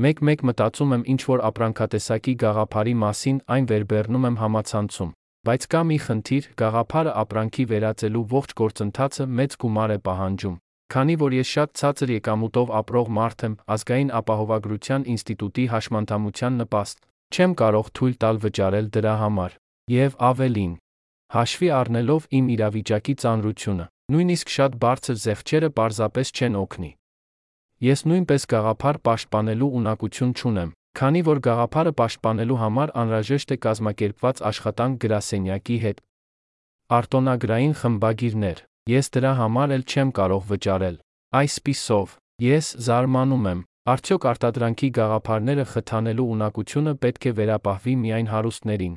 Մեկ-մեկ մտածում եմ ինչ որ ապրանքատեսակի գաղափարի մասին, այն վերբեռնում եմ համացանցում։ Բայց կա մի խնդիր՝ գաղափարը ապրանքի վերածելու ողջ գործընթացը մեծ գումար է պահանջում։ Քանի որ ես շատ ցածր եկամուտով ապրող մարդ եմ, ազգային ապահովագրության ինստիտուտի հաշմանդամության նպաստ չեմ կարող թույլ տալ վճարել դրա համար։ Եվ ավելին, հաշվի առնելով իմ իրավիճակի ծանրությունը, նույնիսկ շատ բարձր զեղչերը պարզապես չեն օգնի։ Ես նույնպես գաղափար պաշտպանելու ունակություն չունեմ, քանի որ գաղափարը պաշտպանելու համար անհրաժեշտ է կազմակերպված աշխատանք գրասենյակի հետ։ Արտոնագրային խմբագիրներ։ Ես դրա համար էլ չեմ կարող վճարել։ Այսպիսով, ես զարմանում եմ, արդյոք արտադրանքի գաղափարները խթանելու ունակությունը պետք է վերապահվի միայն հարուստներին,